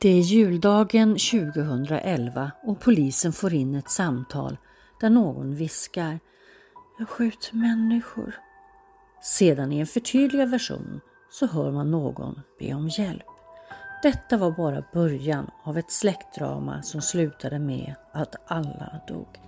Det är juldagen 2011 och polisen får in ett samtal där någon viskar Jag skjuter människor. Sedan i en förtydligad version så hör man någon be om hjälp. Detta var bara början av ett släktdrama som slutade med att alla dog.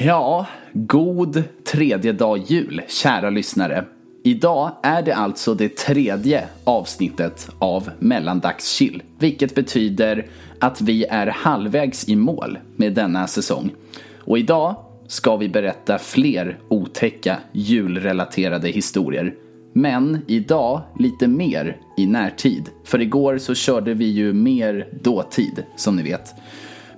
Ja, god tredje dag jul, kära lyssnare. Idag är det alltså det tredje avsnittet av Mellandagschill, vilket betyder att vi är halvvägs i mål med denna säsong. Och idag ska vi berätta fler otäcka julrelaterade historier. Men idag lite mer i närtid. För igår så körde vi ju mer dåtid, som ni vet.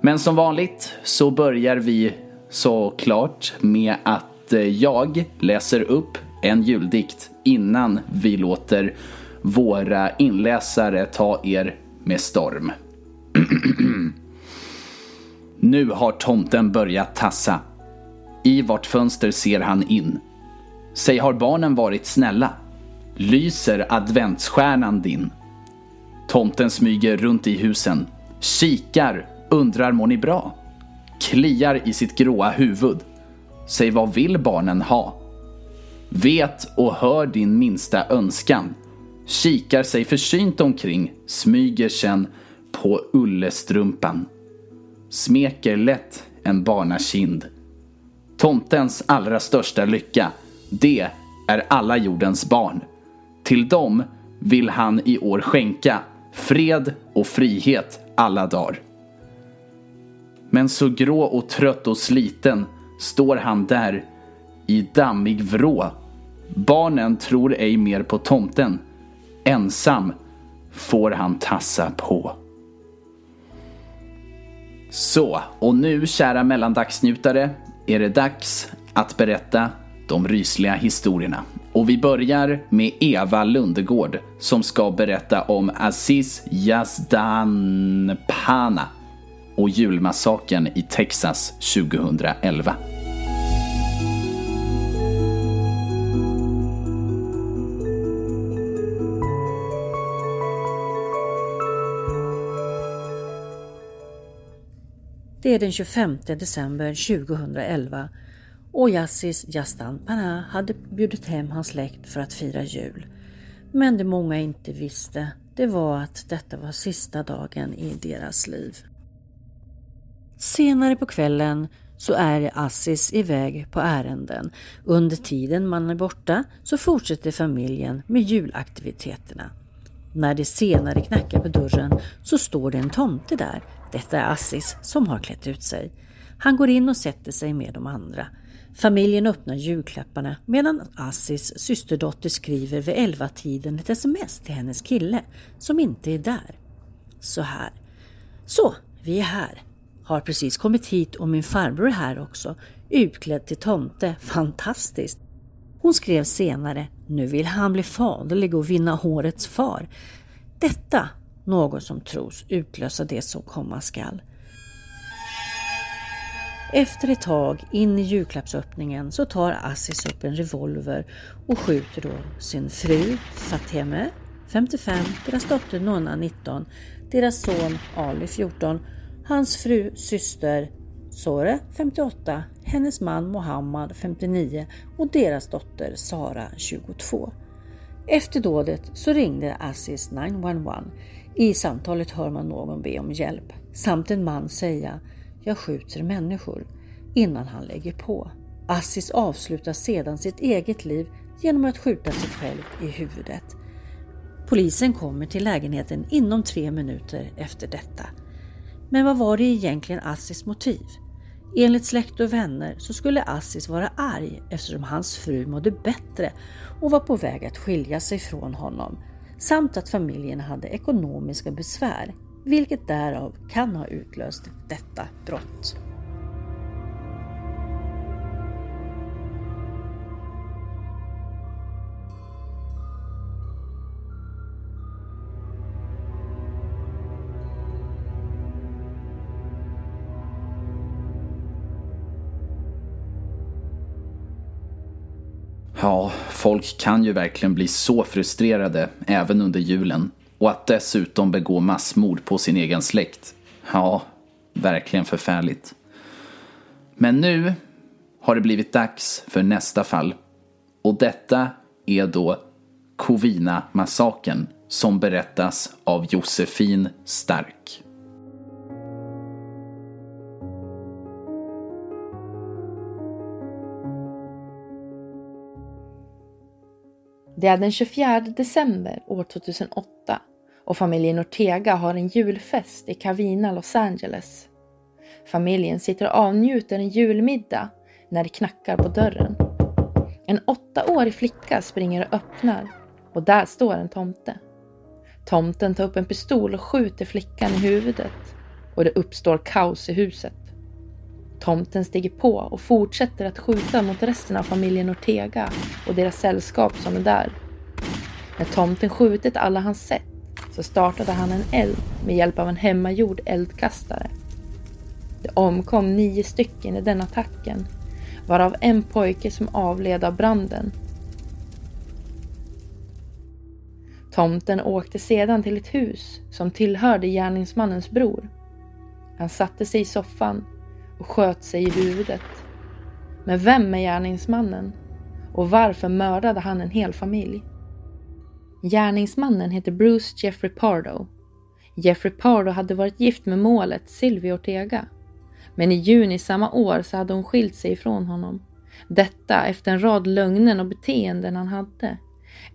Men som vanligt så börjar vi såklart med att eh, jag läser upp en juldikt innan vi låter våra inläsare ta er med storm. nu har tomten börjat tassa. I vart fönster ser han in. Säg har barnen varit snälla? Lyser adventsstjärnan din? Tomten smyger runt i husen, kikar, undrar mår ni bra? Kliar i sitt gråa huvud. Säg vad vill barnen ha? Vet och hör din minsta önskan. Kikar sig försynt omkring, smyger sen på ullestrumpan. Smeker lätt en barnakind. Tomtens allra största lycka, det är alla jordens barn. Till dem vill han i år skänka fred och frihet alla dagar. Men så grå och trött och sliten står han där i dammig vrå. Barnen tror ej mer på tomten. Ensam får han tassa på. Så, och nu kära mellandagsnjutare är det dags att berätta de rysliga historierna. Och vi börjar med Eva Lundegård som ska berätta om Aziz Yazdanpana och julmassaken i Texas 2011. Det är den 25 december 2011 och Yassis Jastan Panah hade bjudit hem hans släkt för att fira jul. Men det många inte visste, det var att detta var sista dagen i deras liv. Senare på kvällen så är Assis iväg på ärenden. Under tiden man är borta så fortsätter familjen med julaktiviteterna. När det senare knackar på dörren så står det en tomte där. Detta är Assis som har klätt ut sig. Han går in och sätter sig med de andra. Familjen öppnar julklapparna medan Assis systerdotter skriver vid elva tiden ett sms till hennes kille som inte är där. Så här. Så, vi är här har precis kommit hit och min farbror är här också, utklädd till tomte. Fantastiskt! Hon skrev senare, nu vill han bli faderlig och vinna hårets far. Detta något som tros utlösa det som komma skall. Efter ett tag in i julklappsöppningen så tar Assis upp en revolver och skjuter då sin fru Fateme, 55, deras dotter Nonna 19, deras son Ali 14 Hans fru, syster Sore 58, hennes man Mohammad 59 och deras dotter Sara 22. Efter dådet så ringde Aziz 911. I samtalet hör man någon be om hjälp samt en man säga “Jag skjuter människor” innan han lägger på. Aziz avslutar sedan sitt eget liv genom att skjuta sig själv i huvudet. Polisen kommer till lägenheten inom tre minuter efter detta. Men vad var det egentligen Assis motiv? Enligt släkt och vänner så skulle Assis vara arg eftersom hans fru mådde bättre och var på väg att skilja sig från honom samt att familjen hade ekonomiska besvär. vilket därav kan ha utlöst detta brott. Ja, folk kan ju verkligen bli så frustrerade även under julen. Och att dessutom begå massmord på sin egen släkt. Ja, verkligen förfärligt. Men nu har det blivit dags för nästa fall. Och detta är då Covina-massakern som berättas av Josefin Stark. Det är den 24 december år 2008 och familjen Ortega har en julfest i Cavina, Los Angeles. Familjen sitter och avnjuter en julmiddag när det knackar på dörren. En åttaårig flicka springer och öppnar och där står en tomte. Tomten tar upp en pistol och skjuter flickan i huvudet och det uppstår kaos i huset. Tomten stiger på och fortsätter att skjuta mot resten av familjen Ortega och deras sällskap som är där. När tomten skjutit alla han sett så startade han en eld med hjälp av en hemmagjord eldkastare. Det omkom nio stycken i den attacken, varav en pojke som avled av branden. Tomten åkte sedan till ett hus som tillhörde gärningsmannens bror. Han satte sig i soffan och sköt sig i huvudet. Men vem är gärningsmannen? Och varför mördade han en hel familj? Gärningsmannen heter Bruce Jeffrey Pardo. Jeffrey Pardo hade varit gift med målet Sylvia Ortega. Men i juni samma år så hade hon skilt sig ifrån honom. Detta efter en rad lögner och beteenden han hade.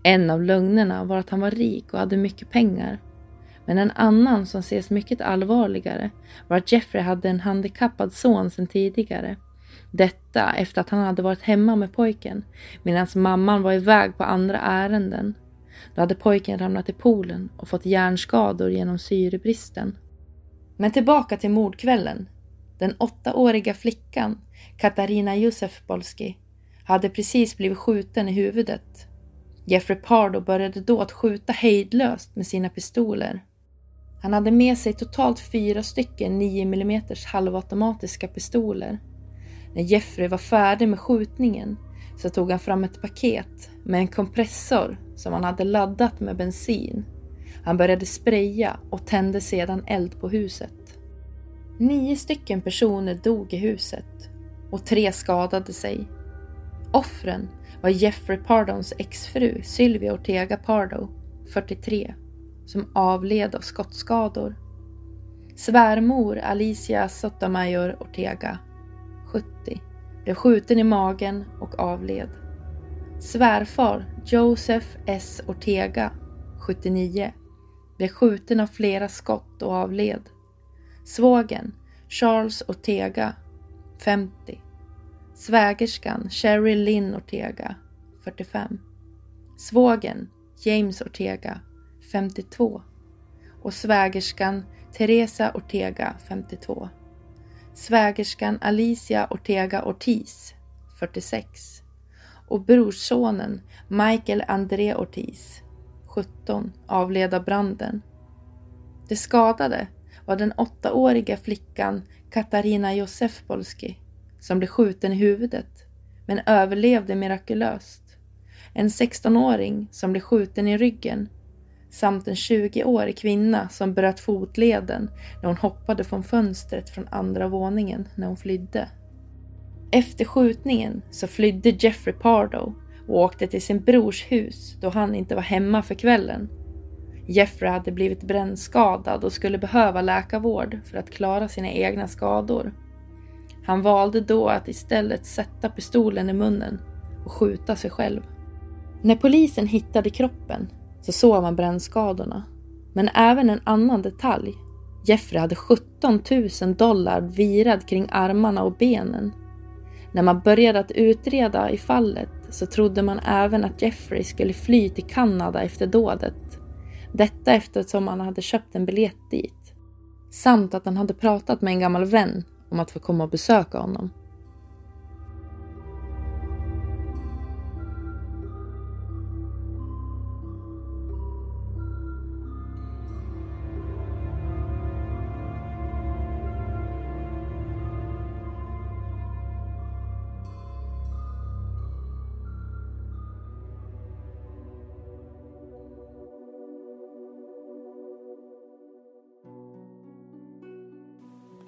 En av lögnerna var att han var rik och hade mycket pengar. Men en annan som ses mycket allvarligare var att Jeffrey hade en handikappad son sedan tidigare. Detta efter att han hade varit hemma med pojken medan mamman var iväg på andra ärenden. Då hade pojken ramlat i poolen och fått hjärnskador genom syrebristen. Men tillbaka till mordkvällen. Den åttaåriga flickan, Katarina Josefbolski, hade precis blivit skjuten i huvudet. Jeffrey Pardo började då att skjuta hejdlöst med sina pistoler. Han hade med sig totalt fyra stycken 9 mm halvautomatiska pistoler. När Jeffrey var färdig med skjutningen så tog han fram ett paket med en kompressor som han hade laddat med bensin. Han började spraya och tände sedan eld på huset. Nio stycken personer dog i huset och tre skadade sig. Offren var Jeffrey Pardons exfru Sylvia Ortega Pardo, 43, som avled av skottskador. Svärmor Alicia Sotomayor Ortega, 70, blev skjuten i magen och avled. Svärfar Joseph S. Ortega, 79, blev skjuten av flera skott och avled. Svågen Charles Ortega, 50. Svägerskan Sherry Lynn Ortega, 45. Svågen James Ortega, 52. Och svägerskan Teresa Ortega, 52. Svägerskan Alicia Ortega Ortiz, 46 och brorsonen Michael André Ortiz, 17, avled av branden. Det skadade var den åttaåriga flickan Katarina Josefbolski som blev skjuten i huvudet men överlevde mirakulöst. En 16-åring som blev skjuten i ryggen samt en 20-årig kvinna som bröt fotleden när hon hoppade från fönstret från andra våningen när hon flydde. Efter skjutningen så flydde Jeffrey Pardo och åkte till sin brors hus då han inte var hemma för kvällen. Jeffrey hade blivit brännskadad och skulle behöva läkarvård för att klara sina egna skador. Han valde då att istället sätta pistolen i munnen och skjuta sig själv. När polisen hittade kroppen så såg man brännskadorna. Men även en annan detalj. Jeffrey hade 17 000 dollar virad kring armarna och benen. När man började att utreda i fallet så trodde man även att Jeffrey skulle fly till Kanada efter dådet. Detta eftersom han hade köpt en biljett dit. samt att han hade pratat med en gammal vän om att få komma och besöka honom.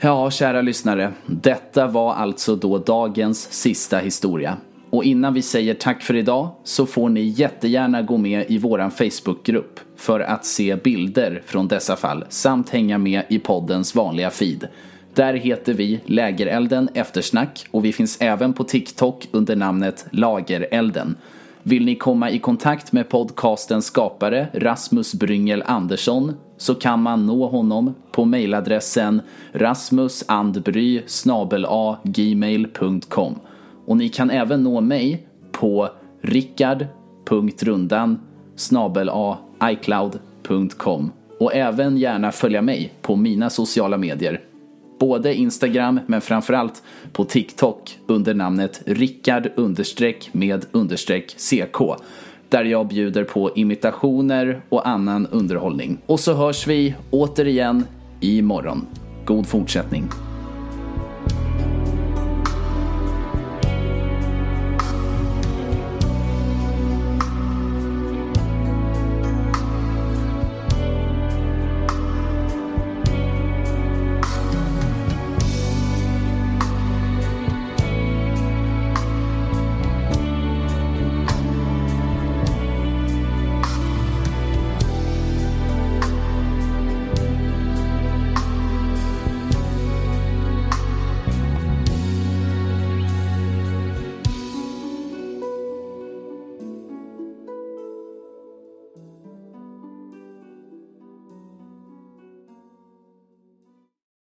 Ja, kära lyssnare. Detta var alltså då dagens sista historia. Och innan vi säger tack för idag så får ni jättegärna gå med i våran Facebookgrupp för att se bilder från dessa fall samt hänga med i poddens vanliga feed. Där heter vi Lägerelden Eftersnack och vi finns även på TikTok under namnet Lagerelden. Vill ni komma i kontakt med podcastens skapare Rasmus Bryngel Andersson så kan man nå honom på mejladressen rasmusandbry gmail.com och ni kan även nå mig på rickard.rundan icloud.com och även gärna följa mig på mina sociala medier. Både Instagram men framförallt på TikTok under namnet rickard med understreck ck där jag bjuder på imitationer och annan underhållning. Och så hörs vi återigen imorgon. God fortsättning!